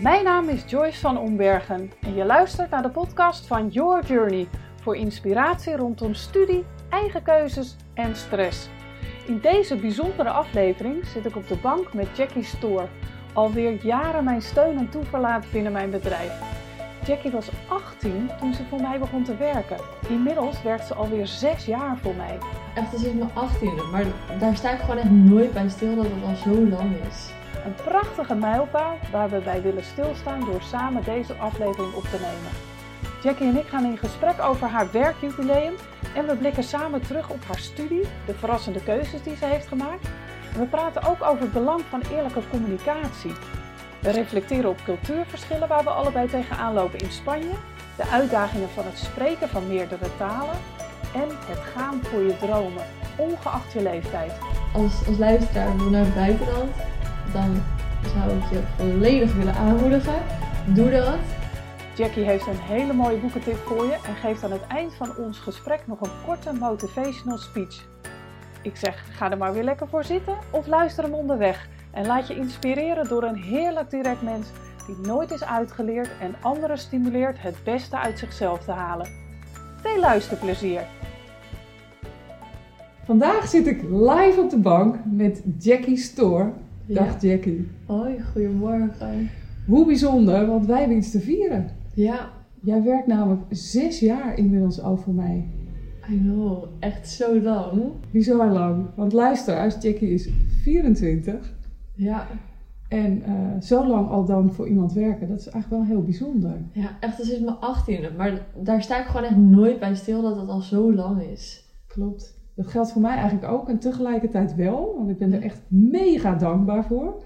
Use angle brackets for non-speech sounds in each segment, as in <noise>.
Mijn naam is Joyce van Ombergen en je luistert naar de podcast van Your Journey voor inspiratie rondom studie, eigen keuzes en stress. In deze bijzondere aflevering zit ik op de bank met Jackie Stoor, alweer jaren mijn steun en toeverlaat binnen mijn bedrijf. Jackie was 18 toen ze voor mij begon te werken. Inmiddels werkt ze alweer 6 jaar voor mij. Echt, dat is mijn 18e, maar daar sta ik gewoon echt nooit bij stil dat het al zo lang is. Een prachtige mijlpaal waar we bij willen stilstaan door samen deze aflevering op te nemen. Jackie en ik gaan in gesprek over haar werkjubileum en we blikken samen terug op haar studie, de verrassende keuzes die ze heeft gemaakt. We praten ook over het belang van eerlijke communicatie. We reflecteren op cultuurverschillen waar we allebei tegenaan lopen in Spanje, de uitdagingen van het spreken van meerdere talen en het gaan voor je dromen, ongeacht je leeftijd. Als, als luisteraar naar het buitenland, dan zou ik je volledig willen aanmoedigen. Doe dat. Jackie heeft een hele mooie boekentip voor je en geeft aan het eind van ons gesprek nog een korte motivational speech. Ik zeg, ga er maar weer lekker voor zitten of luister hem onderweg. En laat je inspireren door een heerlijk direct mens die nooit is uitgeleerd en anderen stimuleert het beste uit zichzelf te halen. Veel luisterplezier! Vandaag zit ik live op de bank met Jackie Stoor. Dag Ja. Jackie. Hoi, goedemorgen. Hoe bijzonder, want wij hebben iets te vieren. Ja, Jij werkt namelijk zes jaar inmiddels al voor mij. I know. Echt zo lang. Bizar lang. Want luister, als Jackie is 24 Ja. en eh, zo lang al dan voor iemand werken, dat is eigenlijk wel heel bijzonder. Ja, echt, dat is mijn 18e. Maar daar sta ik gewoon echt nooit bij stil dat het al zo lang is. Klopt. Dat geldt voor mij eigenlijk ook en tegelijkertijd wel, want ik ben er echt mega dankbaar voor.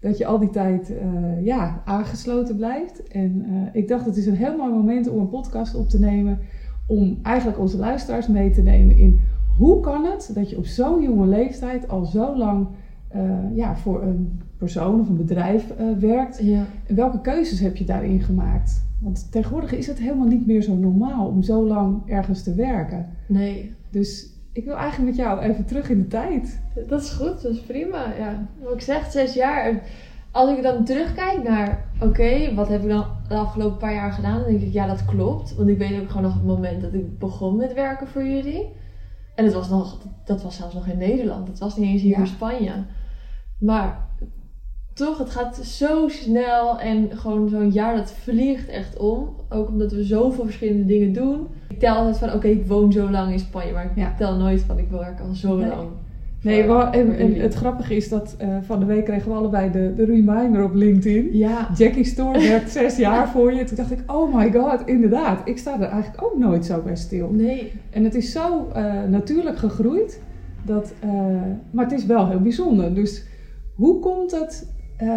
Dat je al die tijd eh, ja, aangesloten blijft. En eh, ik dacht, het is een heel mooi moment om een podcast op te nemen. Om eigenlijk onze luisteraars mee te nemen in hoe kan het dat je op zo'n jonge leeftijd al zo lang eh, ja, voor een persoon of een bedrijf werkt. Ja. En welke keuzes heb je daarin gemaakt? Want tegenwoordig is het helemaal niet meer zo normaal om zo lang ergens te werken. Nee. Dus ik wil eigenlijk met jou even terug in de tijd. Dat is goed, dat is prima. Ja. Wat ik zeg, zes jaar. En Als ik dan terugkijk naar, oké, wat heb ik dan de afgelopen paar jaar gedaan? Dan denk ik, ja, dat klopt. Want ik weet ook gewoon nog het moment dat ik begon met werken voor jullie. En het was nog, dat was zelfs nog in Nederland. Het was niet eens hier Ja. in Spanje. Maar toch, het gaat zo snel. En gewoon zo'n jaar, dat vliegt echt om. Ook omdat we zoveel verschillende dingen doen. Ik tel altijd van, oké, ik woon zo lang in Spanje. Maar ik Ja. tel nooit van, ik werk al zo Nee. lang. Nee, voor- wel- en, voor en jullie. het grappige is dat eh, van de week kregen we allebei de, de reminder op LinkedIn. Ja, Jackie Store <laughs> werkt zes jaar voor je. Toen dacht ik, oh my god, inderdaad. Ik sta er eigenlijk ook nooit zo bij stil. nee. En het is zo eh, natuurlijk gegroeid. Dat, eh, maar het is wel heel bijzonder. Dus hoe komt het eh,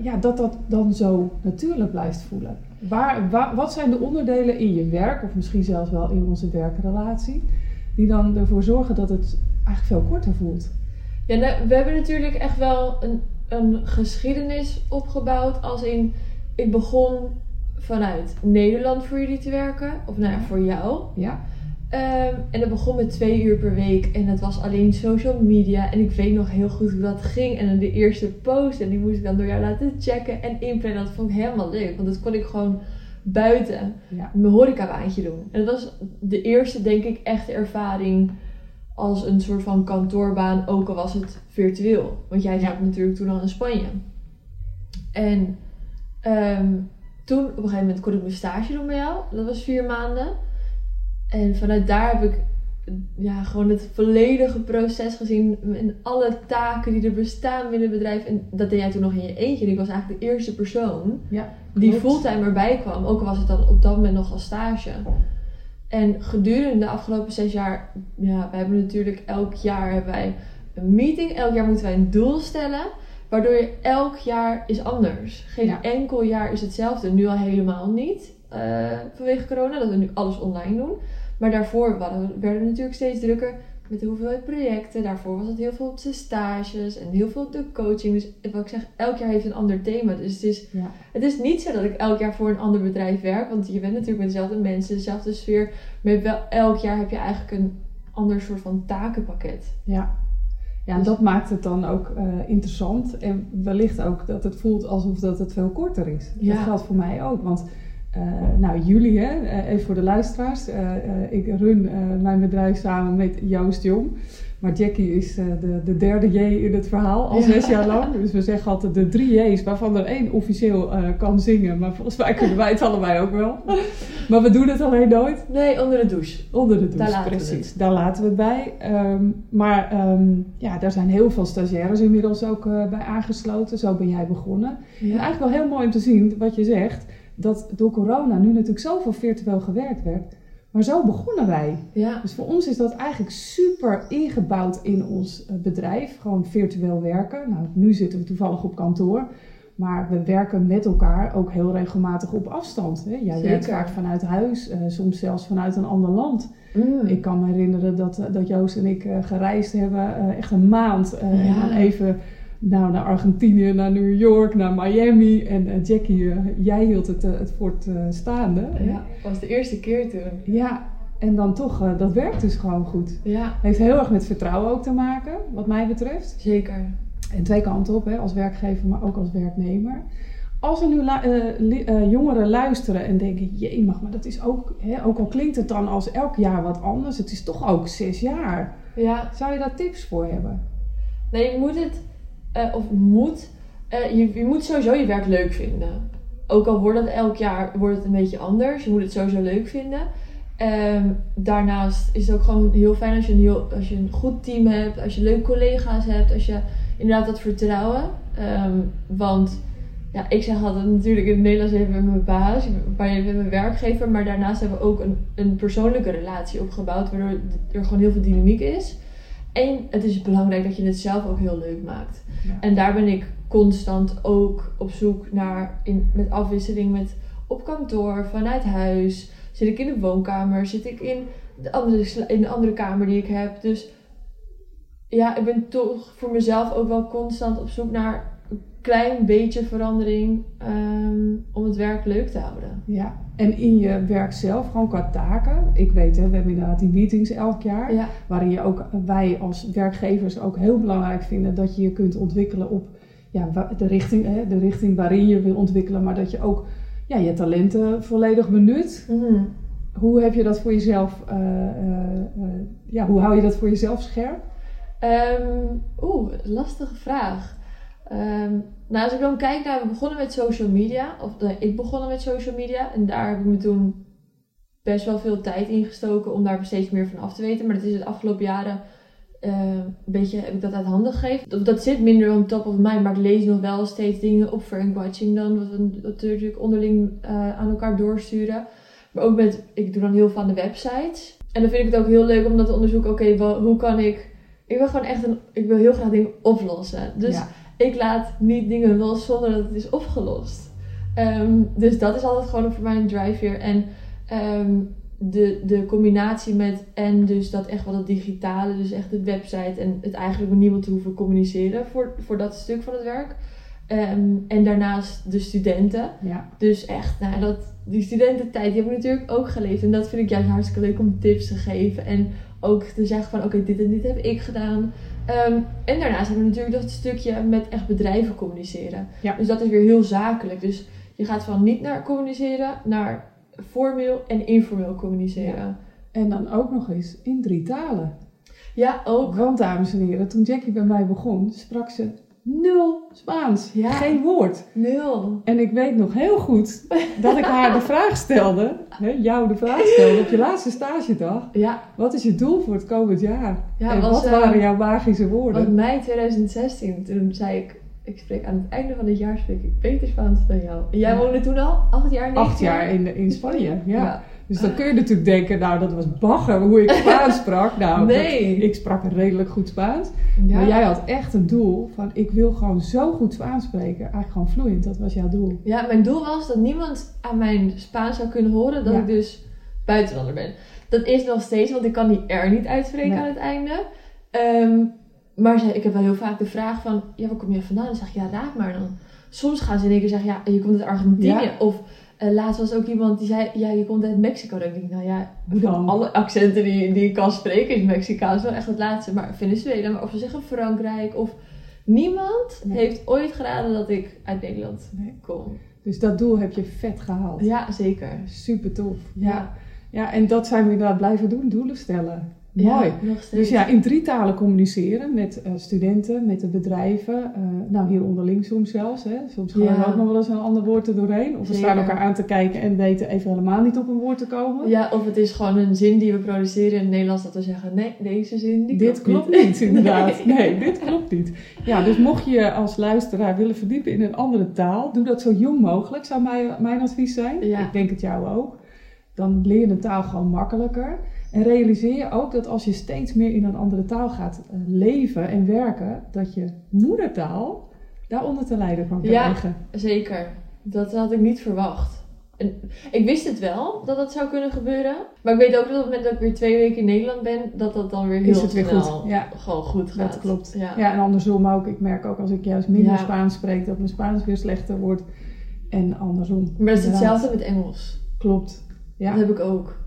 ja, dat dat dan zo natuurlijk blijft voelen? Waar, wa- wat zijn de onderdelen in je werk, of misschien zelfs wel in onze werkrelatie, die dan ervoor zorgen dat het eigenlijk veel korter voelt? Ja, nou, we hebben natuurlijk echt wel een, een geschiedenis opgebouwd. Als in, ik begon vanuit Nederland voor jullie te werken. Of nou ja, voor jou. Ja? Ehm, en dat begon met twee uur per week. En het was alleen social media. En ik weet nog heel goed hoe dat ging. En dan de eerste post. En die moest ik dan door jou laten checken en inplannen. Dat vond ik helemaal leuk. Want dat kon ik gewoon buiten Ja. mijn horecabaantje doen. En dat was de eerste, denk ik, echte ervaring als een soort van kantoorbaan, ook al was het virtueel. Want jij zat Ja. natuurlijk toen al in Spanje. En ehm, toen, op een gegeven moment, kon ik mijn stage doen bij jou. Dat was vier maanden. En vanuit daar heb ik ja, gewoon het volledige proces gezien. En alle taken die er bestaan binnen het bedrijf. En dat deed jij toen nog in je eentje. En ik was eigenlijk de eerste persoon Ja, die fulltime erbij kwam. Ook al was het dan op dat moment nog als stage. En gedurende de afgelopen zes jaar, ja, we hebben natuurlijk elk jaar hebben wij een meeting. Elk jaar moeten wij een doel stellen. Waardoor je elk jaar is anders. Geen Ja. enkel jaar is hetzelfde. Nu al helemaal niet. eh, vanwege corona, dat we nu alles online doen. Maar daarvoor werden we natuurlijk steeds drukker met de hoeveelheid projecten. Daarvoor was het heel veel op de stages en heel veel op de coaching. Dus wat ik zeg, elk jaar heeft een ander thema. Dus het is Ja. het is niet zo dat ik elk jaar voor een ander bedrijf werk, want je bent natuurlijk met dezelfde mensen, dezelfde sfeer. Maar wel elk jaar heb je eigenlijk een ander soort van takenpakket. Ja. Ja, en dat maakt het dan ook eh, interessant. En wellicht ook dat het voelt alsof dat het veel korter is. Ja. Dat geldt voor mij ook. Want nou, jullie, hè, eh, even voor de luisteraars. eh, eh, ik run eh, mijn bedrijf samen met Joost Jong. Maar Jackie is eh, de, de derde J in het verhaal, al zes jaar lang. Dus we zeggen altijd de drie J's, waarvan er één officieel eh, kan zingen. Maar volgens mij kunnen wij het allebei ook wel. Maar we doen het alleen nooit. Nee, onder de douche. Onder de douche, Daar laten we precies. Daar laten we het bij. Ehm, maar ehm, ja, daar zijn heel veel stagiaires inmiddels ook eh, bij aangesloten. Zo ben jij begonnen. En eigenlijk wel heel mooi om te zien wat je zegt. Dat door corona nu natuurlijk zoveel virtueel gewerkt werd. Maar zo begonnen wij. ja. Dus voor ons is dat eigenlijk super ingebouwd in ons eh, bedrijf. Gewoon virtueel werken. Nou, nu zitten we toevallig op kantoor. Maar we werken met elkaar ook heel regelmatig op afstand. Hè? Jij werkt Zeker. vaak vanuit huis, eh, soms zelfs vanuit een ander land. Mm. Ik kan me herinneren dat, eh, dat Joost en ik gereisd hebben, echt een maand. En dan even nou, naar Argentinië, naar New York, naar Miami. En eh, Jackie, eh, jij hield het, eh, het fort staande. hè? Ja, dat was de eerste keer toen. ja, en dan toch, dat werkt dus gewoon goed. Ja, Heeft heel erg met vertrouwen ook te maken, wat mij betreft. zeker. En twee kanten op, hè, als werkgever, maar ook als werknemer. Als er nu lu- jongeren luisteren en denken, jee, mag, maar dat is ook, hè, ook al klinkt het dan als elk jaar wat anders, het is toch ook zes jaar. Ja, Zou je daar tips voor hebben? nee, je moet het, eh, of moet, eh, je, je moet sowieso je werk leuk vinden. Ook al wordt het elk jaar wordt het een beetje anders, je moet het sowieso leuk vinden. Ehm, daarnaast is het ook gewoon heel fijn als je, een heel, als je een goed team hebt, als je leuke collega's hebt, als je inderdaad dat vertrouwen. Ehm, want ja, ik zeg altijd natuurlijk in het Nederlands even met mijn baas, met mijn werkgever. Maar daarnaast hebben we ook een, een persoonlijke relatie opgebouwd, waardoor er gewoon heel veel dynamiek is. En het is belangrijk dat je het zelf ook heel leuk maakt. Ja. En daar ben ik constant ook op zoek naar, in, met afwisseling met op kantoor, vanuit huis. Zit ik in de woonkamer, zit ik in de andere, in de andere kamer die ik heb. Dus ja, ik ben toch voor mezelf ook wel constant op zoek naar klein beetje verandering ehm, om het werk leuk te houden. Ja, en in je werk zelf, gewoon qua taken. Ik weet, hè, we hebben inderdaad die meetings elk jaar. Ja, Waarin je ook, wij als werkgevers ook heel belangrijk vinden dat je je kunt ontwikkelen op ja, de, richting, hè, de richting waarin je wil ontwikkelen. Maar dat je ook ja, je talenten volledig benut. Mhm. Hoe heb je dat voor jezelf, eh, eh, eh, ja, hoe hou je dat voor jezelf scherp? Ehm, Oeh, lastige vraag. Ehm, nou, als ik dan kijk naar, we begonnen met social media. Of ik begonnen met social media. En daar heb ik me toen best wel veel tijd in gestoken om daar steeds meer van af te weten. Maar dat is het afgelopen jaren eh, een beetje, heb ik dat uit handen gegeven. Dat, dat zit minder on top of mind, maar ik lees nog wel steeds dingen op Frank Watching dan. Wat we natuurlijk onderling eh, aan elkaar doorsturen. Maar ook met, ik doe dan heel veel aan de websites. En dan vind ik het ook heel leuk om dat te onderzoeken. Oké, hoe kan ik... Ik wil gewoon echt een... Ik wil heel graag dingen oplossen. Dus ik laat niet dingen los zonder dat het is opgelost. Ehm, dus dat is altijd gewoon voor mij een drive En ehm, de, de combinatie met en dus dat echt wel het digitale, dus echt de website en het eigenlijk met niemand te hoeven communiceren voor, voor dat stuk van het werk. Ehm, en daarnaast de studenten. ja, Dus echt, nou, dat, die studententijd die heb ik natuurlijk ook geleefd. En dat vind ik juist hartstikke leuk om tips te geven. En ook te zeggen van, oké, dit en dit heb ik gedaan. Ehm, en daarnaast hebben we natuurlijk dat stukje met echt bedrijven communiceren. Ja. Dus dat is weer heel zakelijk. Dus je gaat van niet naar communiceren, naar formeel en informeel communiceren. en dan ook nog eens in drie talen. Ja, ook. Want dames en heren, toen Jackie bij mij begon, sprak ze nul Spaans. Ja. Geen woord. Nul. En ik weet nog heel goed dat ik haar de <laughs> vraag stelde, hè, jou de vraag stelde op je laatste stagedag. Ja, Wat is je doel voor het komend jaar? Ja, en was, wat waren jouw magische want woorden? mei 2016, toen zei ik, ik spreek aan het einde van dit jaar spreek ik beter Spaans dan jou. En jij woonde toen al acht jaar in Acht jaar in, in Spanje, ja. Dus dan kun je natuurlijk denken, nou dat was bagger hoe ik Spaans sprak. Nou, Nee. dat- ik sprak redelijk goed Spaans. Ja. Maar jij had echt een doel van, ik wil gewoon zo goed Spaans spreken. Eigenlijk gewoon vloeiend, dat was jouw doel. Ja, mijn doel was dat niemand aan mijn Spaans zou kunnen horen dat Ja. ik dus buitenlander ben. Dat is nog steeds, want ik kan die R niet uitspreken Nee. aan het einde. Ehm, maar ik heb wel heel vaak de vraag van, ja, waar kom je vandaan? Dan zeg ik, ja, raad maar dan. Soms gaan ze in één keer zeggen, ja, je komt uit Argentinië. Ja. Of Eh, laatst was ook iemand die zei, ja, je komt uit Mexico. Dan denk ik, nou ja, dan? alle accenten die, die ik kan spreken is Mexicaans. Wel echt het laatste. Maar Venezuela, maar of ze zeggen Frankrijk of... Niemand Nee. heeft ooit geraden dat ik uit Nederland Nee. kom. Dus dat doel heb je vet gehaald. Ja, zeker. Super tof. Ja. Ja. ja, en dat zijn we inderdaad blijven doen, doelen stellen. Mooi. Ja. Dus ja, in drie talen communiceren met eh, studenten, met de bedrijven. eh, nou, hier onderling soms zelfs. Hè. Soms gaan Ja. er ook nog wel eens een ander woord er doorheen. Of we staan elkaar aan te kijken en weten even helemaal niet op een woord te komen. Ja, of het is gewoon een zin die we produceren in het Nederlands dat we zeggen, nee, deze zin die dit klopt niet, inderdaad. <laughs> Nee. dit klopt niet. Ja, dus mocht je als luisteraar willen verdiepen in een andere taal, doe dat zo jong mogelijk, zou mijn, mijn advies zijn. Ja. Ik denk het jou ook. Dan leer je een taal gewoon makkelijker. En realiseer je ook dat als je steeds meer in een andere taal gaat eh, leven en werken, dat je moedertaal daaronder te lijden kan Ja. krijgen. Zeker. Dat had ik niet verwacht. En ik wist het wel, dat dat zou kunnen gebeuren. Maar ik weet ook dat op het moment dat ik weer twee weken in Nederland ben, dat dat dan weer heel Is het weer goed? Ja. gewoon goed gaat. Dat klopt. Ja. Ja, en andersom ook. Ik merk ook als ik juist minder Ja. Spaans spreek, dat mijn Spaans weer slechter wordt. En andersom. Maar dat is hetzelfde met Engels. Klopt. Ja. Dat heb ik ook.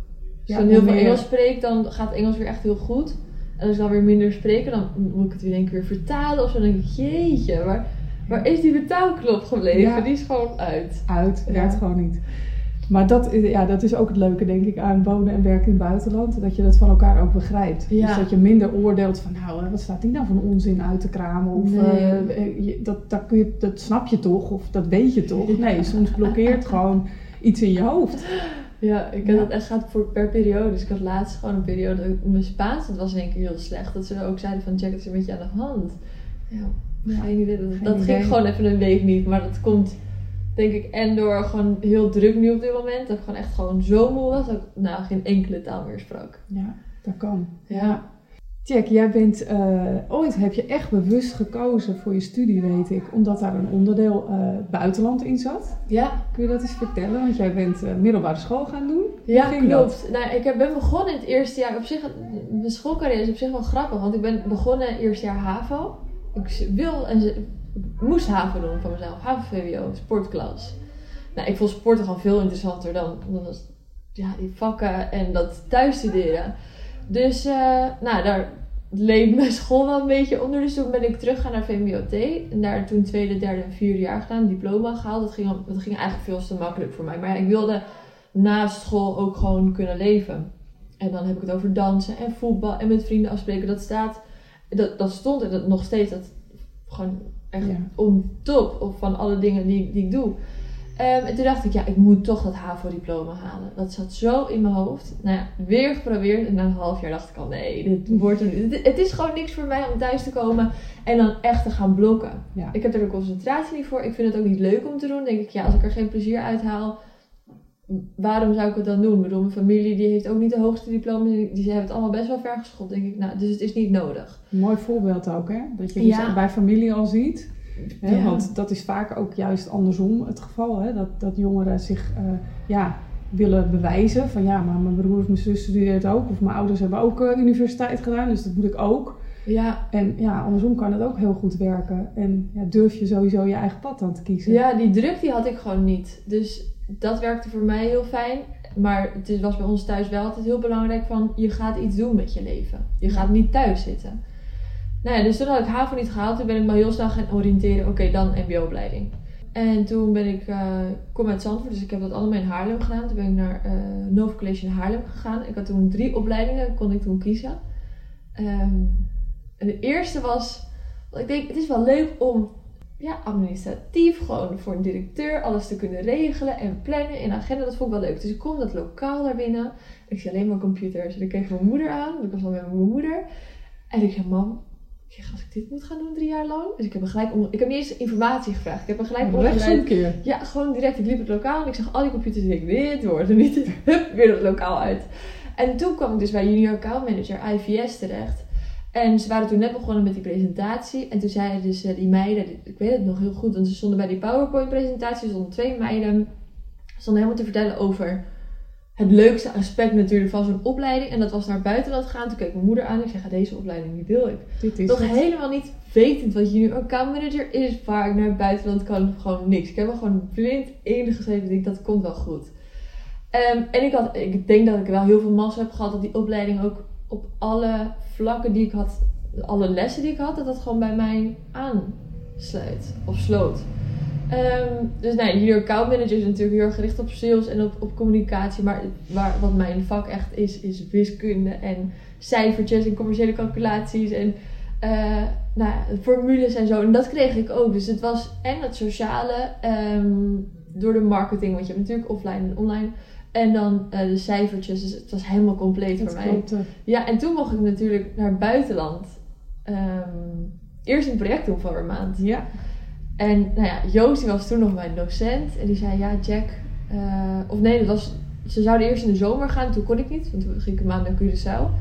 Als ik heel veel Engels spreek, dan gaat Engels weer echt heel goed. En als ik dan weer minder spreek, dan moet ik het weer één keer weer vertalen. Of zo, dan denk ik, jeetje, waar, waar is die vertaalknop gebleven? Ja. Die is gewoon uit. uit. Ja. Werkt gewoon niet. Maar dat, is- ja, dat is ook het leuke, denk ik, aan wonen en werken in het buitenland. Dat je dat van elkaar ook begrijpt. Ja. Dus dat je minder oordeelt van, nou, wat staat die nou van onzin uit te kramen? Of Nee. eh, eh, dat, dat, kun je, dat snap je toch? Of dat weet je toch? <laughs> Nee, soms blokkeert gewoon iets in je hoofd. Ja, ik Ja. had het echt gaat voor per periode. Dus ik had laatst gewoon een periode, dat mijn Spaans, het was in één keer heel slecht. Dat ze ook zeiden van, Jack, het is een beetje aan de hand. Ja, Ja. geen idee. Dat, Geen dat idee. ging gewoon even een week niet. Maar dat komt, denk ik, en door gewoon heel druk nu op dit moment. Dat ik gewoon echt gewoon zo moe was, dat ik nou geen enkele taal meer sprak. Ja, dat kan. Ja. Jack, jij bent eh, ooit heb je echt bewust gekozen voor je studie, weet ik, omdat daar een onderdeel eh, buitenland in zat. Ja, Kun je dat eens vertellen? Want jij bent eh, middelbare school gaan doen. Ja, klopt. Nou, ik heb- ben begonnen in het eerste jaar. Op zich, mijn schoolcarrière is op zich wel grappig, want ik ben begonnen eerste jaar HAVO. Ik wil en ik moest HAVO doen van mezelf. HAVO-VWO, sportklas. Nou, ik vond sporten gewoon veel interessanter dan, dan dat, ja, die vakken en dat thuisstuderen. Dus, eh, nou, daar leed mijn school wel een beetje onder. Dus toen ben ik teruggegaan naar VMBOT. En daar toen tweede, derde en vierde jaar gedaan. Diploma gehaald. Dat ging, dat ging eigenlijk veel te makkelijk voor mij. Maar ik wilde naast school ook gewoon kunnen leven. En dan heb ik het over dansen en voetbal en met vrienden afspreken. Dat staat, dat, dat stond en dat nog steeds dat gewoon echt Ja. on top van alle dingen die, die ik doe. Ehm, en toen dacht ik, ja, ik moet toch dat HAVO-diploma halen. Dat zat zo in mijn hoofd. Nou ja, weer geprobeerd. En na een half jaar dacht ik al, nee, dit <laughs> wordt er niet. Het, is gewoon niks voor mij om thuis te komen en dan echt te gaan blokken. Ja. Ik heb er de concentratie niet voor. Ik vind het ook niet leuk om te doen. Denk ik, ja, als ik er geen plezier uit haal, waarom zou ik het dan doen? Ik bedoel, mijn familie die heeft ook niet de hoogste diploma's. Die die hebben het allemaal best wel ver geschopt, denk ik. Nou, dus het is niet nodig. Een mooi voorbeeld ook, hè? Dat je dus Ja. bij familie al ziet. Hè? Ja. Want dat is vaak ook juist andersom het geval. Hè? Dat, dat jongeren zich eh, ja, willen bewijzen. Van ja, maar mijn broer of mijn zus studeert ook. Of mijn ouders hebben ook eh, universiteit gedaan. Dus dat moet ik ook. Ja, En ja, andersom kan het ook heel goed werken. En ja, durf je sowieso je eigen pad aan te kiezen. ja, die druk die had ik gewoon niet. Dus dat werkte voor mij heel fijn. Maar het was bij ons thuis wel altijd heel belangrijk van... je gaat iets doen met je leven. Je gaat niet thuis zitten. Nou ja, dus toen had ik HAVO niet gehaald. Toen ben ik me heel snel gaan oriënteren. Oké, dan mbo-opleiding. En toen ben ik... ik kom uit Zandvoort, dus ik heb dat allemaal in Haarlem gedaan. Toen ben ik naar eh Nova College in Haarlem gegaan. Ik had toen drie opleidingen, kon ik toen kiezen. Ehm, en de eerste was... Ik denk, het is wel leuk om ja, administratief, gewoon voor een directeur alles te kunnen regelen en plannen en agenda. Dat vond ik wel leuk. Dus ik kom dat lokaal daar binnen. Ik zie alleen maar computers. En ik keek mijn moeder aan. want Ik was al met mijn moeder. En ik zei, mam, ik zeg, als ik dit moet gaan doen drie jaar lang. Dus ik heb, me gelijk om, ik heb niet eens informatie gevraagd. Ik heb me gelijk keer. Ja, gewoon direct. Ik liep het lokaal en ik zag al die computers en ik dit wordt er niet. <laughs> Hup, weer het lokaal uit. En toen kwam ik dus bij junior account manager IVS terecht. En ze waren toen net begonnen met die presentatie. En toen zeiden dus eh, die meiden, ik weet het nog heel goed, want ze stonden bij die PowerPoint presentatie, stonden twee meiden, stonden helemaal te vertellen over het leukste aspect natuurlijk van zo'n opleiding. En dat was naar buitenland gaan. Toen keek mijn moeder aan en ik zei, "Ja, deze opleiding die wil ik. Nog helemaal niet wetend wat je nu account manager is, waar ik naar het buitenland kan, gewoon niks. Ik heb er gewoon blind ingeschreven. Ik denk, dat komt wel goed. Ehm, en ik, had, ik denk dat ik wel heel veel massa heb gehad dat die opleiding ook op alle vlakken die ik had, alle lessen die ik had, dat dat gewoon bij mij aansluit of sloot. Ehm, dus nee, junior account manager is natuurlijk heel erg gericht op sales en op, op communicatie. Maar waar, wat mijn vak echt is, is wiskunde en cijfertjes en commerciële calculaties en eh, nou formules en zo. En dat kreeg ik ook. Dus het was en het sociale ehm, door de marketing, want je hebt natuurlijk offline en online. En dan eh, de cijfertjes. Dus het was helemaal compleet Dat voor mij. klopt. Ja, en toen mocht ik natuurlijk naar het buitenland. Ehm, eerst een project doen voor een maand. Ja, En nou Joost die was toen nog mijn docent. En die zei, ja Jack... eh, of nee, dat was, ze zouden eerst in de zomer gaan. Toen kon ik niet, want toen ging ik een maand naar Curaçao.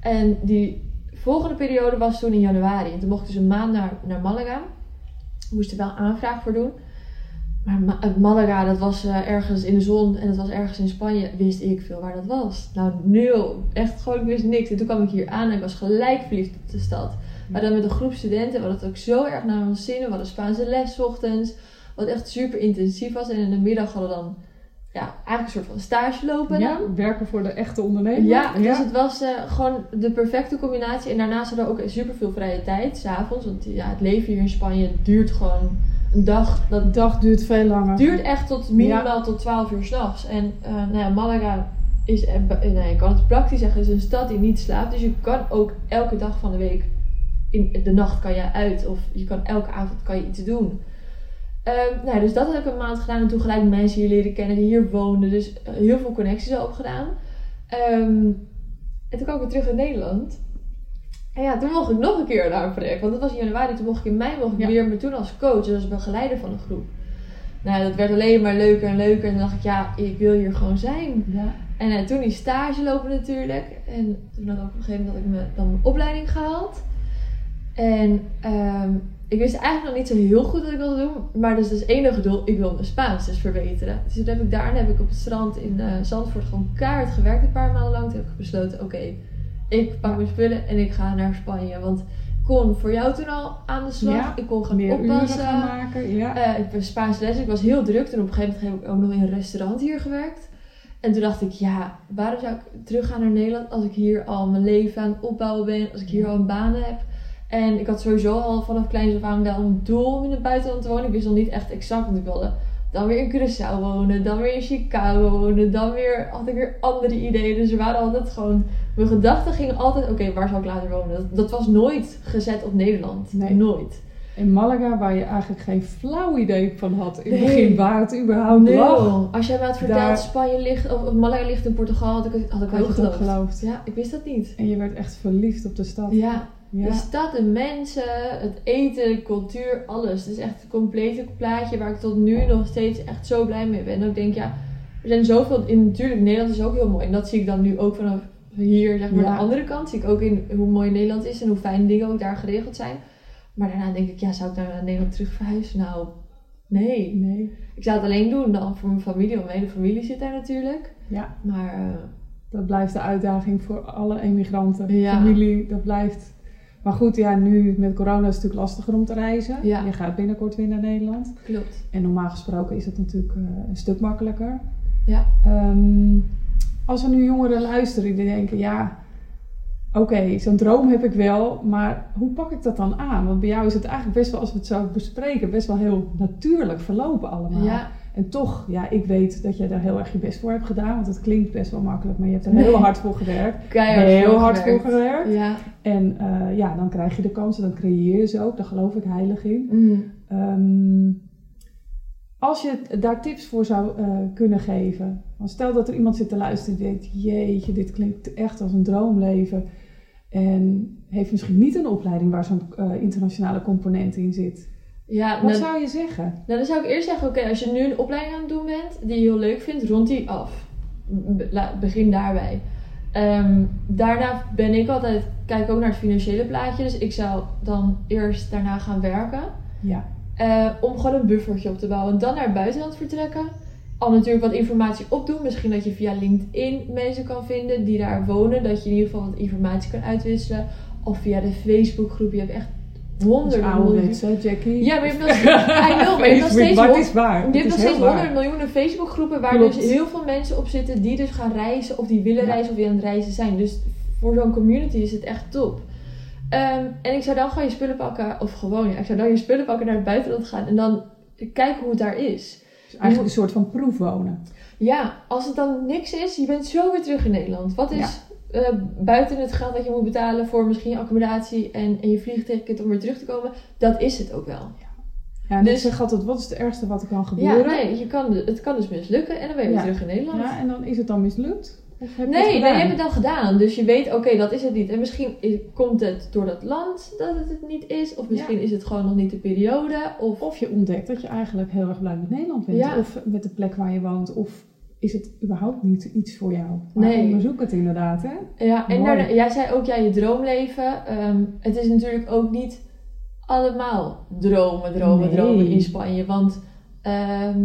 En die volgende periode was toen in januari. En toen mocht ik dus een maand naar, naar Malaga. Ik moest er wel aanvraag voor doen. Maar Ma- eh, Malaga, dat was eh, ergens in de zon en dat was ergens in Spanje. Wist ik veel waar dat was. Nou, nul. Echt gewoon, ik wist niks. En toen kwam ik hier aan en ik was gelijk verliefd op de stad. Maar dan met een groep studenten, we hadden het ook zo erg naar ons zin. We hadden Spaanse les 's ochtends. Wat echt super intensief was. En in de middag hadden we dan ja, eigenlijk een soort van stage lopen. ja, dan. werken voor de echte ondernemer. Ja, dus het was eh, gewoon de perfecte combinatie. En daarnaast hadden we ook super veel vrije tijd, s'avonds. Want ja, het leven hier in Spanje duurt gewoon een dag. Dat dag duurt veel langer. duurt echt tot minimaal tot 12 uur s'nachts. En eh, nou ja, Malaga is, eh, nee, je kan het praktisch zeggen, is een stad die niet slaapt. Dus je kan ook elke dag van de week, in de nacht kan je uit. Of je kan elke avond kan je iets doen. Ehm, nou, dus dat heb ik een maand gedaan. En toen gelijk mensen hier leren kennen die hier woonden. Dus eh, heel veel connecties al opgedaan. Ehm, en toen kwam ik weer terug in Nederland. En ja, toen mocht ik nog een keer naar een project. Want dat was in januari. Toen mocht ik in mei mocht ik Ja. weer, maar toen als coach. Dus als begeleider van een groep. Nou, dat werd alleen maar leuker en leuker. En toen dacht ik, ja, ik wil hier gewoon zijn. Ja. En eh, toen die stage lopen natuurlijk. En toen had ik op een gegeven moment had ik me, dan mijn opleiding gehaald. En ehm, ik wist eigenlijk nog niet zo heel goed wat ik wilde doen. Maar dus het enige doel, ik wil mijn Spaans dus verbeteren. Dus toen heb ik daarna heb ik op het strand in eh, Zandvoort gewoon kaart gewerkt een paar maanden lang. Toen heb ik besloten, oké, ik pak mijn spullen en ik ga naar Spanje. Want ik kon voor jou toen al aan de slag. Ja, ik kon gaan Meer uren oppassen. gaan maken. Ja. Eh, ik ben Spaans les. Ik was heel druk. Toen op een gegeven moment heb ik ook nog in een restaurant hier gewerkt. En toen dacht ik, ja, waarom zou ik teruggaan naar Nederland als ik hier al mijn leven aan het opbouwen ben, als ik hier al een baan heb. En ik had sowieso al vanaf kleins af aan wel een doel om in het buitenland te wonen. Ik wist nog niet echt exact, want ik wilde dan weer in Curaçao wonen, dan weer in Chicago wonen, dan weer had ik weer andere ideeën. Dus er waren altijd gewoon, mijn gedachten gingen altijd, oké, waar zou ik later wonen? Dat, dat was nooit gezet op Nederland. Nee. Nooit. In Malaga, waar je eigenlijk geen flauw idee van had in het Nee. begin waar het überhaupt lag. Nul. Als jij me had verteld, Daar- Spanje ligt, of Malaga ligt in Portugal, had ik, had ik wel Had ook geloofd. geloofd. Ja, ik wist dat niet. En je werd echt verliefd op de stad. Ja, Ja. de stad, de mensen, het eten, de cultuur, alles. Het is echt een complete plaatje waar ik tot nu nog steeds echt zo blij mee ben. En ik denk, ja, er zijn zoveel, in, natuurlijk Nederland is ook heel mooi. En dat zie ik dan nu ook vanaf hier, zeg maar, Ja. de andere kant. Zie ik ook in hoe mooi Nederland is en hoe fijn dingen ook daar geregeld zijn. Maar daarna denk ik, ja, zou ik naar Nederland terug verhuizen? Nou, nee. Nee. Ik zou het alleen doen dan voor mijn familie, want mijn hele familie zit daar natuurlijk. Ja, Maar eh, dat blijft de uitdaging voor alle emigranten. Ja. Familie, dat blijft. Maar goed, ja, nu met corona is het natuurlijk lastiger om te reizen. Ja. Je gaat binnenkort weer naar Nederland. klopt. En normaal gesproken is het natuurlijk eh, een stuk makkelijker. Ja. Ehm, als er nu jongeren luisteren die denken, ja, oké, zo'n droom heb ik wel, maar hoe pak ik dat dan aan? Want bij jou is het eigenlijk best wel, als we het zo bespreken, best wel heel natuurlijk verlopen allemaal. Ja, En toch, ja, ik weet dat jij daar heel erg je best voor hebt gedaan, want het klinkt best wel makkelijk, maar je hebt er Nee. heel hard voor gewerkt. <laughs> keihard heel voor hard voor gewerkt. Ja. En eh, ja, dan krijg je de kansen, dan creëer je ze ook, daar geloof ik heilig in. Mm. Ehm, als je daar tips voor zou eh, kunnen geven. Want stel dat er iemand zit te luisteren die denkt: Jeetje, dit klinkt echt als een droomleven. En heeft misschien niet een opleiding waar zo'n eh, internationale component in zit. Ja, Wat nou, zou je zeggen? nou, dan zou ik eerst zeggen, oké, als je nu een opleiding aan het doen bent die je heel leuk vindt, rond die af. Be- begin daarbij. Ehm, daarna ben ik altijd, kijk ook naar het financiële plaatje, dus ik zou dan eerst daarna gaan werken. Ja, Eh, om gewoon een buffertje op te bouwen. En dan naar het buitenland vertrekken. al natuurlijk wat informatie opdoen. Misschien dat je via LinkedIn mensen kan vinden die daar wonen. Dat je in ieder geval wat informatie kan uitwisselen. Of via de Facebookgroep. Je hebt echt honderden miljoenen. Ouderwets, hè, Jackie? Ja, maar je hebt nog, <laughs> I know, maar je hebt nog steeds, maar is waar. je hebt nog steeds honderden miljoenen Facebookgroepen waar Klopt. dus heel veel mensen op zitten die dus gaan reizen of die willen Ja. reizen of die aan het reizen zijn. Dus voor zo'n community is het echt top. Ehm, en ik zou dan gewoon je spullen pakken, of gewoon, ja, ik zou dan je spullen pakken naar het buitenland gaan en dan kijken hoe het daar is. Is eigenlijk een soort van proefwonen. Ja, als het dan niks is, je bent zo weer terug in Nederland. Wat is eh, buiten het geld dat je moet betalen voor misschien je accommodatie en, en je vliegticket om weer terug te komen, dat is het ook wel. Ja, ik Dus- zeg altijd, wat is het ergste wat er kan gebeuren? Ja, nee, je kan, het kan dus mislukken en dan ben je Ja. weer terug in Nederland. Ja, en dan is het dan mislukt? Of heb je Nee, je hebt het dan gedaan. Dus je weet, oké, dat is het niet. En misschien is- komt het door dat land dat het het niet is. Of misschien is het gewoon nog niet de periode. Of, Of je ontdekt dat je eigenlijk heel erg blij met Nederland bent. Ja. Of met de plek waar je woont. Of is het überhaupt niet iets voor jou? Maar Nee. onderzoek het inderdaad, hè? ja, en daarna- jij zei ook, ja, je droomleven. Ehm, het is natuurlijk ook niet allemaal dromen, dromen, Nee. dromen in Spanje. Want, ehm,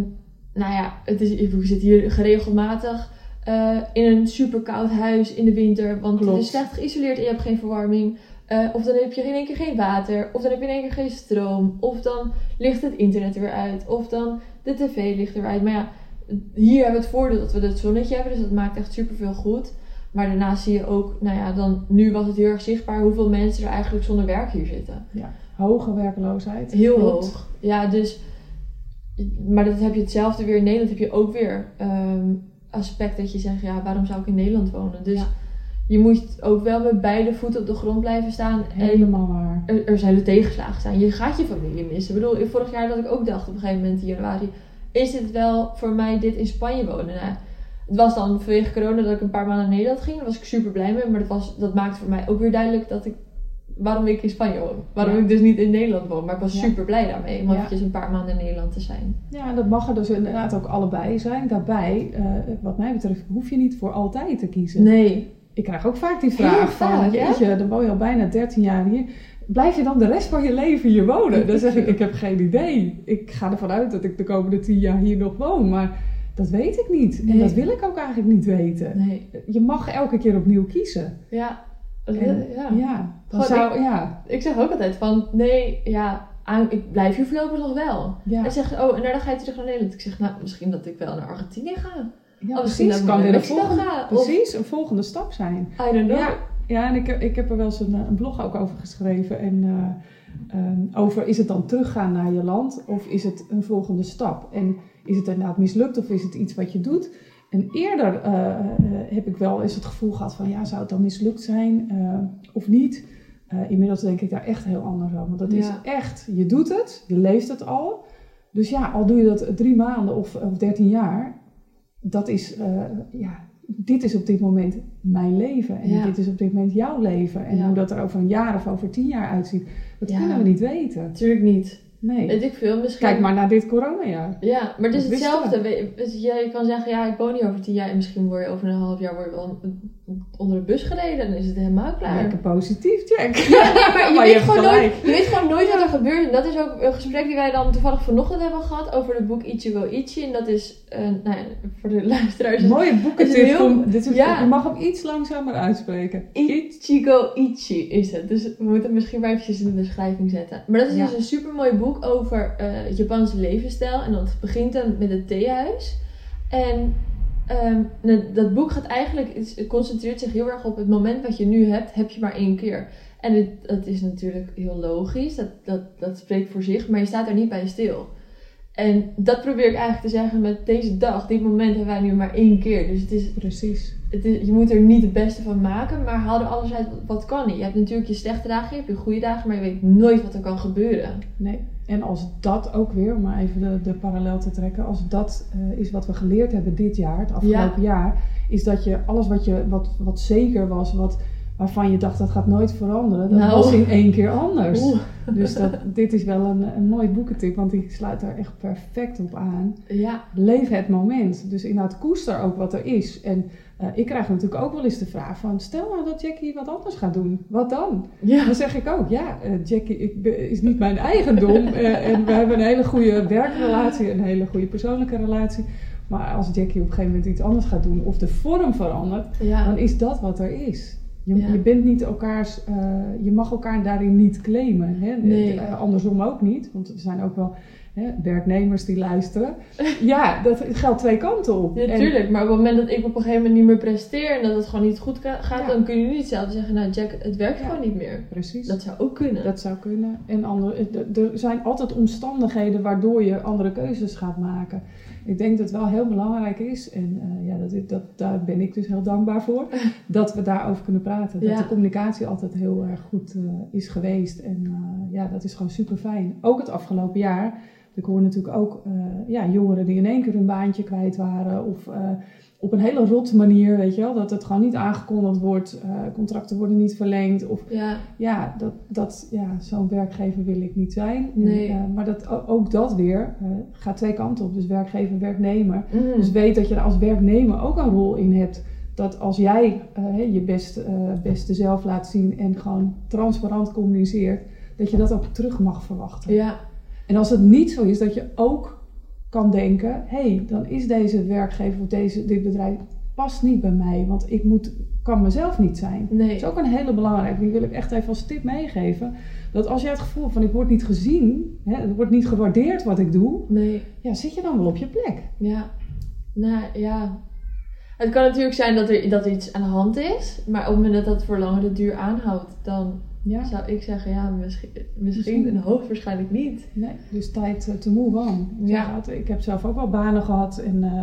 nou ja, het is, je zit hier geregelmatig eh, in een super koud huis in de winter. Want Klopt. het is slecht geïsoleerd en je hebt geen verwarming. Eh, of dan heb je in één keer geen water. Of dan heb je in één keer geen stroom. Of dan ligt het internet er weer uit. Of dan de tv ligt er weer uit. Maar ja, hier hebben we het voordeel dat we het zonnetje hebben. Dus dat maakt echt superveel goed. Maar daarnaast zie je ook, nou ja, dan, nu was het heel erg zichtbaar hoeveel mensen er eigenlijk zonder werk hier zitten. Hoge werkloosheid. Heel Klopt. hoog. Ja, dus. Maar dat heb je hetzelfde weer in Nederland. Heb je ook weer ehm, aspect dat je zegt, ja, waarom zou ik in Nederland wonen? Dus Ja. je moet ook wel met beide voeten op de grond blijven staan. Helemaal waar. er, er zullen tegenslagen zijn. Je gaat je familie missen. Ik bedoel, vorig jaar dat ik ook dacht op een gegeven moment in januari, is dit wel voor mij dit in Spanje wonen? Nou, het was dan vanwege corona dat ik een paar maanden naar Nederland ging. Daar was ik super blij mee. Maar dat, was, dat maakte voor mij ook weer duidelijk dat ik, waarom ik in Spanje woon. Waarom Ja. ik dus niet in Nederland woon. Maar ik was Ja. super blij daarmee. Om Ja. eventjes een paar maanden in Nederland te zijn. Ja, dat mag er dus inderdaad ook allebei zijn. Daarbij, eh, wat mij betreft, hoef je niet voor altijd te kiezen. Nee. Ik krijg ook vaak die vraag vaak, van, jeetje, dan woon je al bijna 13 jaar hier. Blijf je dan de rest van je leven hier wonen? Dan zeg ik, ik heb geen idee. Ik ga ervan uit dat ik de komende 10 jaar hier nog woon, maar dat weet ik niet. En dat wil ik ook eigenlijk niet weten. Nee. Je mag elke keer opnieuw kiezen. Ja. En, ja. ja. Dan zou, ja, Ik zeg ook altijd van, nee, ja, aan- ik blijf hier voorlopig nog wel. ja, En zegt, oh, en daarna ga je terug naar Nederland. Ik zeg, nou, misschien dat ik wel naar Argentinië ga. ja of misschien precies. dat Kan ik weer een volgende. Of, precies, een volgende stap zijn. I don't know. Ja, ja en ik, heb- ik heb er wel eens een, eh, een blog ook over geschreven. En eh, ehm, over is het dan teruggaan naar je land of is het een volgende stap? En is het inderdaad mislukt of is het iets wat je doet? En eerder eh, heb ik wel eens het gevoel gehad van ja, zou het dan mislukt zijn of niet? Inmiddels denk ik daar echt heel anders over. Want dat is echt, je doet het, je leeft het al. Dus ja, al doe je dat drie maanden of, of dertien jaar, dat is, ja, dit is op dit moment mijn leven. En Ja. dit is op dit moment jouw leven. En Ja. hoe dat er over een jaar of over tien jaar uitziet, dat Ja. kunnen we niet weten. Natuurlijk niet. Nee. Weet ik veel, misschien. Kijk maar naar dit coronajaar. Ja, maar het is Dat hetzelfde. We- dus Je kan zeggen, ja, ik woon hier over tien jaar. En misschien word je over een half jaar word je wel onder de bus gereden. En dan is het helemaal klaar. Lekker positief, Jack. <laughs> Ja, nee, maar je, Maar weet je gewoon nooit, je weet gewoon nooit wat er gebeurt. En dat is ook een gesprek die wij dan toevallig vanochtend hebben gehad over het boek Ichigo Ichi. En dat is, eh, nou ja, voor de luisteraars, Mooie heel- om- dit is, ja. Je mag hem iets langzamer uitspreken. Ichigo Ichi is het. Dus we moeten het misschien maar eventjes in de beschrijving zetten. Maar dat is Ja. dus een super mooi over eh Japanse levensstijl. En dat begint dan met het theehuis. En ehm, dat boek gaat eigenlijk, het concentreert zich heel erg op het moment wat je nu hebt, heb je maar één keer. En het, dat is natuurlijk heel logisch, dat, dat, dat spreekt voor zich, maar je staat er niet bij stil. En dat probeer ik eigenlijk te zeggen met deze dag. Dit moment hebben wij nu maar één keer. Dus het is, Precies. Het is, je moet er niet het beste van maken, maar haal er alles uit wat kan niet. Je hebt natuurlijk je slechte dagen, je hebt je goede dagen, maar je weet nooit wat er kan gebeuren. Nee. En als dat ook weer, om maar even de, de parallel te trekken, als dat eh, is wat we geleerd hebben dit jaar, het afgelopen jaar, is dat je alles wat, je, wat, wat zeker was, wat, waarvan je dacht dat gaat nooit veranderen, dat Nou. was in één keer anders. Oeh. Dus dat, <laughs> dit is wel een, een mooi boekentip, want die sluit daar echt perfect op aan. Ja, Leef het moment. Dus inderdaad, koester ook wat er is. En eh, ik krijg natuurlijk ook wel eens de vraag van, stel nou dat Jackie wat anders gaat doen. Wat dan? ja. Dan zeg ik ook, ja, eh, Jackie ik ben- is niet mijn eigendom. <laughs> eh, en we hebben een hele goede werkrelatie, een hele goede persoonlijke relatie. Maar als Jackie op een gegeven moment iets anders gaat doen of de vorm verandert, Ja. dan is dat wat er is. Je, Ja. je bent niet elkaars, je mag elkaar daarin niet claimen. Hè? Nee. Andersom ook niet, want er zijn ook wel hè, werknemers die luisteren. ja, dat geldt twee kanten op. Natuurlijk, maar op het moment dat ik op een gegeven moment niet meer presteer en dat het gewoon niet goed gaat, Ja. dan kun je niet zelf zeggen, nou Jack, het werkt Ja. gewoon niet meer. precies. Dat zou ook kunnen. Dat zou kunnen. En andere, er- er zijn altijd omstandigheden waardoor je andere keuzes gaat maken. Ik denk dat het wel heel belangrijk is, en eh, ja, dat, dat, daar ben ik dus heel dankbaar voor, <laughs> dat we daarover kunnen praten. Dat de communicatie altijd heel erg goed eh, is geweest. En eh, ja, dat is gewoon super fijn. Ook het afgelopen jaar. Ik hoor natuurlijk ook eh, ja, jongeren die in één keer hun baantje kwijt waren. Of eh, op een hele rot manier, weet je wel. Dat het gewoon niet aangekondigd wordt. eh, contracten worden niet verlengd. Of Ja, ja, dat, dat, ja zo'n werkgever wil ik niet zijn. Nee. En, maar dat, ook dat weer gaat twee kanten op. Dus werkgever, werknemer. Mm. Dus weet dat je er als werknemer ook een rol in hebt. Dat als jij je best, beste zelf laat zien en gewoon transparant communiceert, dat je dat ook terug mag verwachten. ja, En als het niet zo is, dat je ook kan denken: hé, hey, dan is deze werkgever of deze, dit bedrijf past niet bij mij, want ik moet, kan mezelf niet zijn. Dat nee. is ook een hele belangrijke. Die wil ik echt even als tip meegeven. Dat als jij het gevoel van ik word niet gezien, hè, het wordt niet gewaardeerd wat ik doe, Nee, ja, zit je dan wel op je plek. ja. Nou, ja. Het kan natuurlijk zijn dat er, dat er iets aan de hand is, maar op het moment dat dat voor langere duur aanhoudt, dan Ja, zou ik zeggen, ja, misschien, misschien Misschien. en hoogstwaarschijnlijk niet. nee, dus tijd eh, te move on. Ik Ja. Ik heb zelf ook wel banen gehad en eh,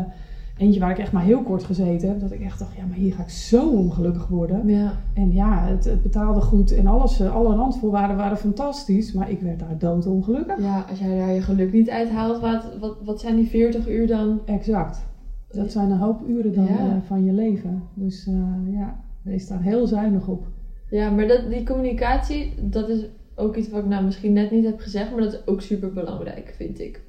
eentje waar ik echt maar heel kort gezeten heb, dat ik echt dacht, ja, maar hier ga ik zo ongelukkig worden. Ja, En ja, het, het betaalde goed en alles, eh, alle randvoorwaarden waren fantastisch, maar ik werd daar doodongelukkig. ja als jij daar je geluk niet uithaalt, wat, wat, wat zijn die 40 uur dan? Exact. Dat zijn een hoop uren dan Ja. eh, van je leven. Dus eh, ja, wees daar heel zuinig op. Ja, maar dat, die communicatie, dat is ook iets wat ik nou misschien net niet heb gezegd, maar dat is ook super belangrijk, vind ik.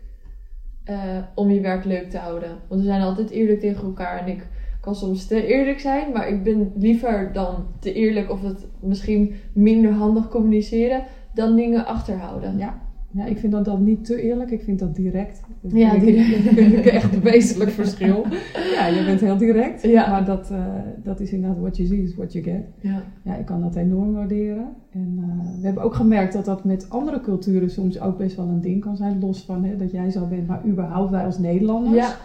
Eh, om je werk leuk te houden. Want we zijn altijd eerlijk tegen elkaar en ik kan soms te eerlijk zijn, maar ik ben liever dan te eerlijk of het misschien minder handig communiceren dan dingen achterhouden. Ja. Ja, ik vind dat dan niet te eerlijk. Ik vind dat direct. Dat Ja, <laughs> vind ik- direct. dat vind ik echt een wezenlijk verschil. Ja, je bent heel direct. Ja. Maar dat, eh, dat is inderdaad what you see is what you get. Ja. Ja, ik kan dat enorm waarderen. En eh, we hebben ook gemerkt dat dat met andere culturen soms ook best wel een ding kan zijn. Los van hè, dat jij zo bent, maar überhaupt wij als Nederlanders. Ja.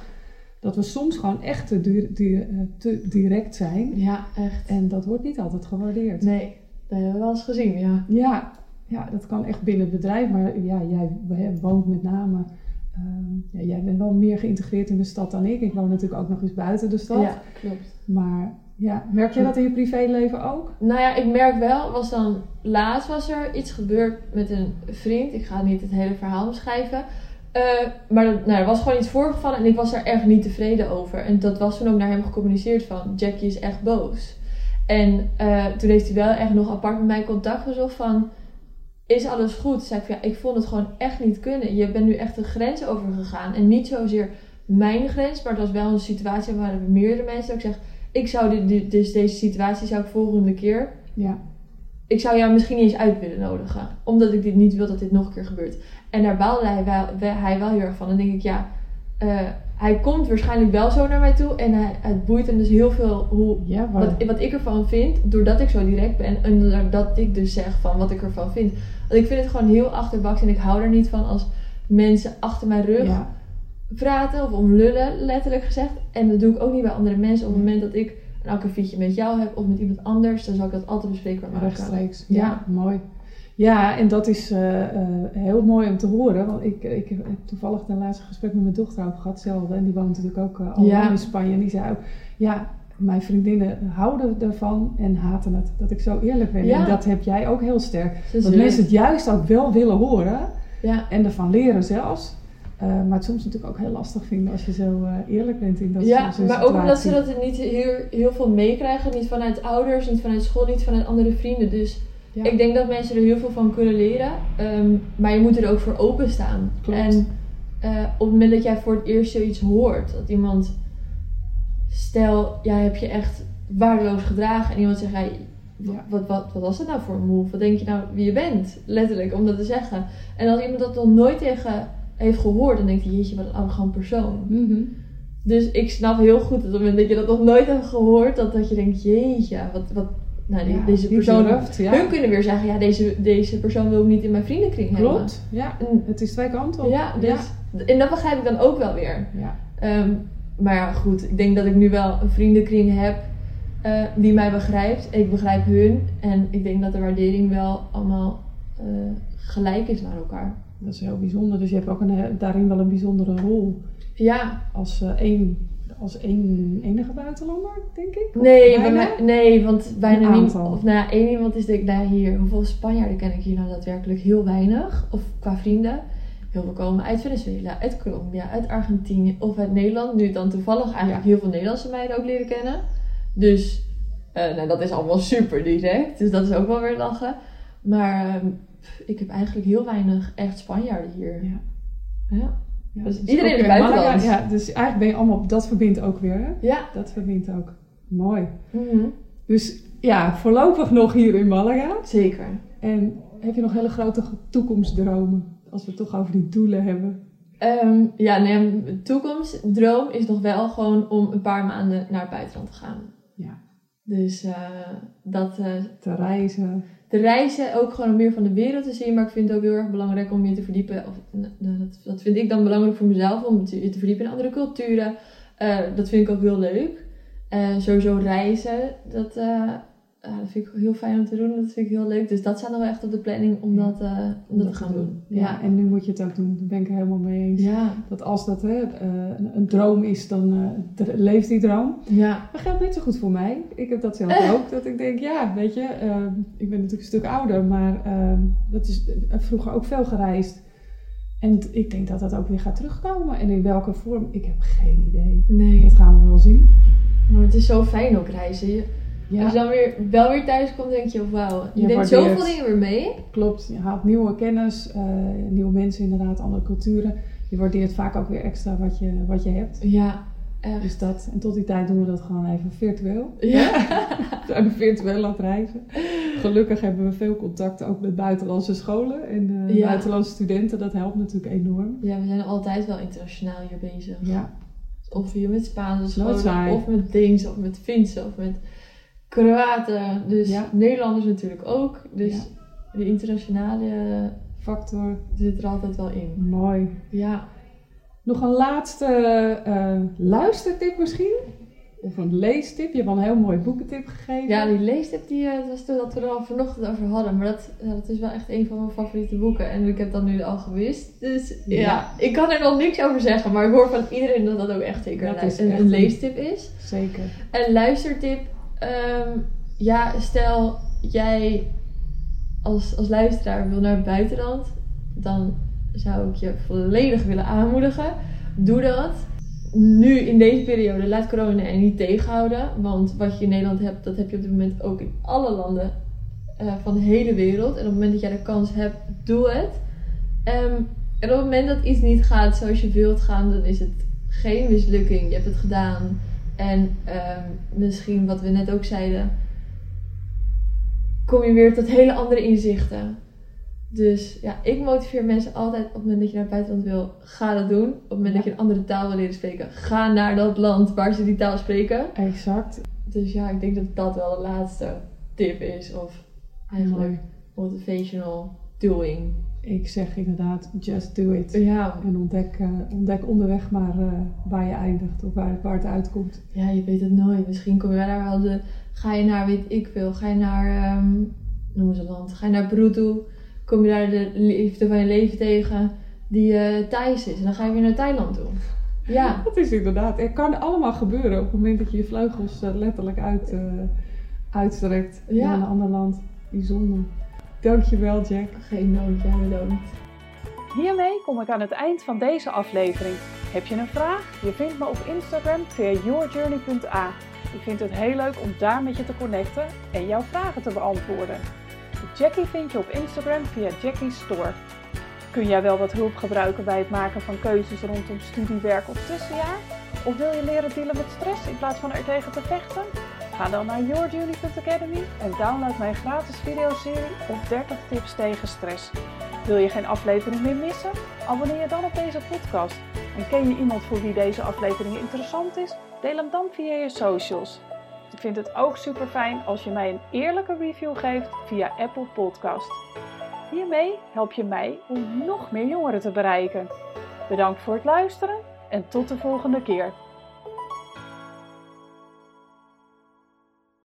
Dat we soms gewoon echt te, du- du- eh, te direct zijn. ja, echt. En dat wordt niet altijd gewaardeerd. Nee, dat hebben we wel eens gezien, ja. Ja, ja, dat kan echt binnen het bedrijf. Maar ja, jij woont met name... ehm, ja, jij bent wel meer geïntegreerd in de stad dan ik. Ik woon natuurlijk ook nog eens buiten de stad. Ja, klopt. Maar ja, merk je dat in je privéleven ook? Nou ja, ik merk wel, was dan laatst was er iets gebeurd met een vriend. Ik ga niet het hele verhaal beschrijven. Eh, maar dat- nou, er was gewoon iets voorgevallen en ik was daar echt niet tevreden over. En dat was toen ook naar hem gecommuniceerd van, Jackie is echt boos. En eh, toen heeft hij wel echt nog apart met mij contact gezocht van, is alles goed? Zei ik van, ja, ik vond het gewoon echt niet kunnen. Je bent nu echt een grens overgegaan. En niet zozeer mijn grens, maar het was wel een situatie waar er meerdere mensen dat ik zeg, ik zou dit, dit- dus deze situatie zou ik volgende keer Ja, ik zou jou misschien niet eens uit willen nodigen. Omdat ik dit niet wil dat dit nog een keer gebeurt. En daar baalde hij wel, wel- hij wel heel erg van. Dan denk ik, ja, eh, hij komt waarschijnlijk wel zo naar mij toe. En hij, het boeit hem dus heel veel hoe, ja wat, wat ik ervan vind. Doordat ik zo direct ben. En doordat ik dus zeg van wat ik ervan vind. Want ik vind het gewoon heel achterbaks. En ik hou er niet van als mensen achter mijn rug ja, praten. Of om lullen, letterlijk gezegd. En dat doe ik ook niet bij andere mensen. Op het moment dat ik een akkefietje met jou heb. Of met iemand anders. Dan zal ik dat altijd bespreekbaar maken. rechtstreeks. Ja. Ja, mooi. Ja, en dat is eh, eh, heel mooi om te horen. Want ik, ik heb toevallig een laatste gesprek met mijn dochter over gehad zelf. En die woont natuurlijk ook eh, al Ja. in Spanje. En die zei ook, ja, mijn vriendinnen houden ervan en haten het. Dat ik zo eerlijk ben. Ja. En dat heb jij ook heel sterk. Dat mensen het juist ook wel willen horen. Ja, En ervan leren zelfs. Maar het soms natuurlijk ook heel lastig vinden als je zo eerlijk bent in dat ja zo'n maar ook omdat ze dat niet heel, heel veel meekrijgen. Niet vanuit ouders, niet vanuit school, niet vanuit andere vrienden. Dus Ja. ik denk dat mensen er heel veel van kunnen leren. Ehm, maar je moet er ook voor openstaan. Klopt. En eh, op het moment dat jij voor het eerst zoiets hoort. Dat iemand... Stel, jij hebt je echt waardeloos gedragen. En iemand zegt... Ja. wat, wat, wat was dat nou voor een move? Wat denk je nou wie je bent? Letterlijk, om dat te zeggen. En als iemand dat nog nooit tegen heeft gehoord... Dan denkt hij, jeetje, wat een arrogant persoon. Mhm. Dus ik snap heel goed dat op het moment dat je dat nog nooit hebt gehoord, dat, dat je denkt, jeetje, wat, wat nou, die- Ja, deze persoon... durft, ja. Hun kunnen weer zeggen, ja, deze, deze persoon wil ik niet in mijn vriendenkring hebben. Klopt, ja. En- Het is twee kanten op. Ja, dus, en dat begrijp ik dan ook wel weer. Ja. Ehm, maar ja, goed, ik denk dat ik nu wel een vriendenkring heb eh, die mij begrijpt. Ik begrijp hun. En ik denk dat de waardering wel allemaal eh, gelijk is naar elkaar. Dat is heel bijzonder. Dus je hebt ook een, he- daarin wel een bijzondere rol. Ja, Als eh, één, als één enige buitenlander, denk ik. Nee, bij bijna? nee want bijna. Of nou één iemand is denk ik, nou hier, hoeveel Spanjaarden ken ik hier nou daadwerkelijk? Heel weinig. Of qua vrienden. Heel veel komen uit Venezuela, uit Colombia, uit Argentinië of uit Nederland. Nu dan toevallig eigenlijk Ja. heel veel Nederlandse meiden ook leren kennen. Dus eh, nou, dat is allemaal super direct. Dus dat is ook wel weer lachen. Maar ehm, ik heb eigenlijk heel weinig echt Spanjaarden hier. Ja. Ja. Ja, Dus dus iedereen is. Malaga. Ja, dus eigenlijk ben je allemaal, dat verbindt ook weer. Hè? Ja. Dat verbindt ook. Mooi. Mhm. Dus ja, voorlopig nog hier in Malaga. Zeker. En heb je nog hele grote toekomstdromen? Als we het toch over die doelen hebben. Ehm, ja, nee, mijn toekomstdroom is nog wel gewoon om een paar maanden naar het buitenland te gaan. Ja. Dus eh, dat eh, Te reizen. Te reizen, ook gewoon meer van de wereld te zien. Maar ik vind het ook heel erg belangrijk om je te verdiepen. Of, nou, dat, dat vind ik dan belangrijk voor mezelf, om je te verdiepen in andere culturen. Eh, dat vind ik ook heel leuk. Eh, sowieso reizen, dat, eh, eh, dat vind ik heel fijn om te doen. Dat vind ik heel leuk. Dus dat staat nog wel echt op de planning om dat, eh, om dat te gaan doen. Ja. en nu moet je het ook doen. Daar ben ik het helemaal mee eens. Ja. Dat als dat hè, eh, een, een droom is, dan leeft die droom. Ja. Dat geldt net zo goed voor mij. Ik heb dat zelf <laughs> ook. Dat ik denk, ja, weet je, eh, ik ben natuurlijk een stuk ouder, maar eh, dat is vroeger ook veel gereisd. En ik denk dat dat ook weer gaat terugkomen. En in welke vorm, ik heb geen idee. Nee. Dat gaan we wel zien. Maar het is zo fijn ook reizen. Ja, Als je dan weer, wel weer thuis komt, denk je, wauw, je Je neemt zoveel dingen weer mee. klopt. Je haalt nieuwe kennis, eh, nieuwe mensen inderdaad, andere culturen. Je waardeert vaak ook weer extra wat je, wat je hebt. Ja, echt. Dus dat, en tot die tijd doen we dat gewoon even virtueel. Ja. <laughs> We zijn virtueel aan het reizen. Gelukkig hebben we veel contact ook met buitenlandse scholen en eh, Ja. buitenlandse studenten. Dat helpt natuurlijk enorm. ja, we zijn altijd wel internationaal hier bezig. Ja, Of hier met Spaanse scholen, of met Deens, of met Finse, of met Kroaten. Dus Ja. Nederlanders natuurlijk ook. Dus Ja. de internationale factor. zit er altijd wel in. Mooi. Ja. Nog een laatste eh, luistertip misschien? Of een leestip? Je hebt al een heel mooi boekentip gegeven. Ja, die leestip die, eh, was toen dat we er al vanochtend over hadden. Maar dat, ja, dat is wel echt een van mijn favoriete boeken. En ik heb dat nu al gewist. Dus ja. Ja. ik kan er nog niks over zeggen. Maar ik hoor van iedereen dat dat ook echt zeker Dat een, een, leestip is. Zeker. Een luistertip. Ehm, ja, stel jij als, als luisteraar wil naar het buitenland. Dan zou ik je volledig willen aanmoedigen. Doe dat. Nu in deze periode laat corona er niet tegenhouden. Want wat je in Nederland hebt, dat heb je op dit moment ook in alle landen eh, van de hele wereld. En op het moment dat jij de kans hebt, doe het. Ehm, en op het moment dat iets niet gaat zoals je wilt gaan, dan is het geen mislukking. Je hebt het gedaan. En ehm, misschien wat we net ook zeiden, kom je weer tot hele andere inzichten. Dus ja, ik motiveer mensen altijd op het moment dat je naar het buitenland wil, ga dat doen. Op het moment dat je een andere taal wil leren spreken, ga naar dat land waar ze die taal spreken. Exact. Dus ja, ik denk dat dat wel de laatste tip is. Of eigenlijk motivational doing. Ik zeg inderdaad, just do it. Ja, En ontdek, eh, ontdek onderweg maar eh, waar je eindigt of waar, waar het uitkomt. ja, je weet het nooit. Misschien kom je daar wel de, ga je naar, weet ik veel, ga je naar, ehm, noem eens een land, ga je naar toe, kom je daar de liefde van je leven tegen die eh Thais is. En dan ga je weer naar Thailand toe. Ja, <laughs> Dat is inderdaad, het kan allemaal gebeuren op het moment dat je je vleugels letterlijk uit, uitstrekt Ja. naar een ander land. Bijzonder. Dankjewel Jack. geen nood, ja, bedankt. Hiermee kom ik aan het eind van deze aflevering. Heb je een vraag? Je vindt me op Instagram via yourjourney.a. Ik vind het heel leuk om daar met je te connecten en jouw vragen te beantwoorden. Jackie vind je op Instagram via Jackie Store. Kun jij wel wat hulp gebruiken bij het maken van keuzes rondom studie, werk of tussenjaar? Of wil je leren dealen met stress in plaats van er tegen te vechten? Ga dan naar yourjourney.academy en download mijn gratis videoserie op 30 tips tegen stress. Wil je geen aflevering meer missen? Abonneer je dan op deze podcast. En ken je iemand voor wie deze aflevering interessant is? Deel hem dan via je socials. Ik vind het ook super fijn als je mij een eerlijke review geeft via Apple Podcast. Hiermee help je mij om nog meer jongeren te bereiken. Bedankt voor het luisteren en tot de volgende keer.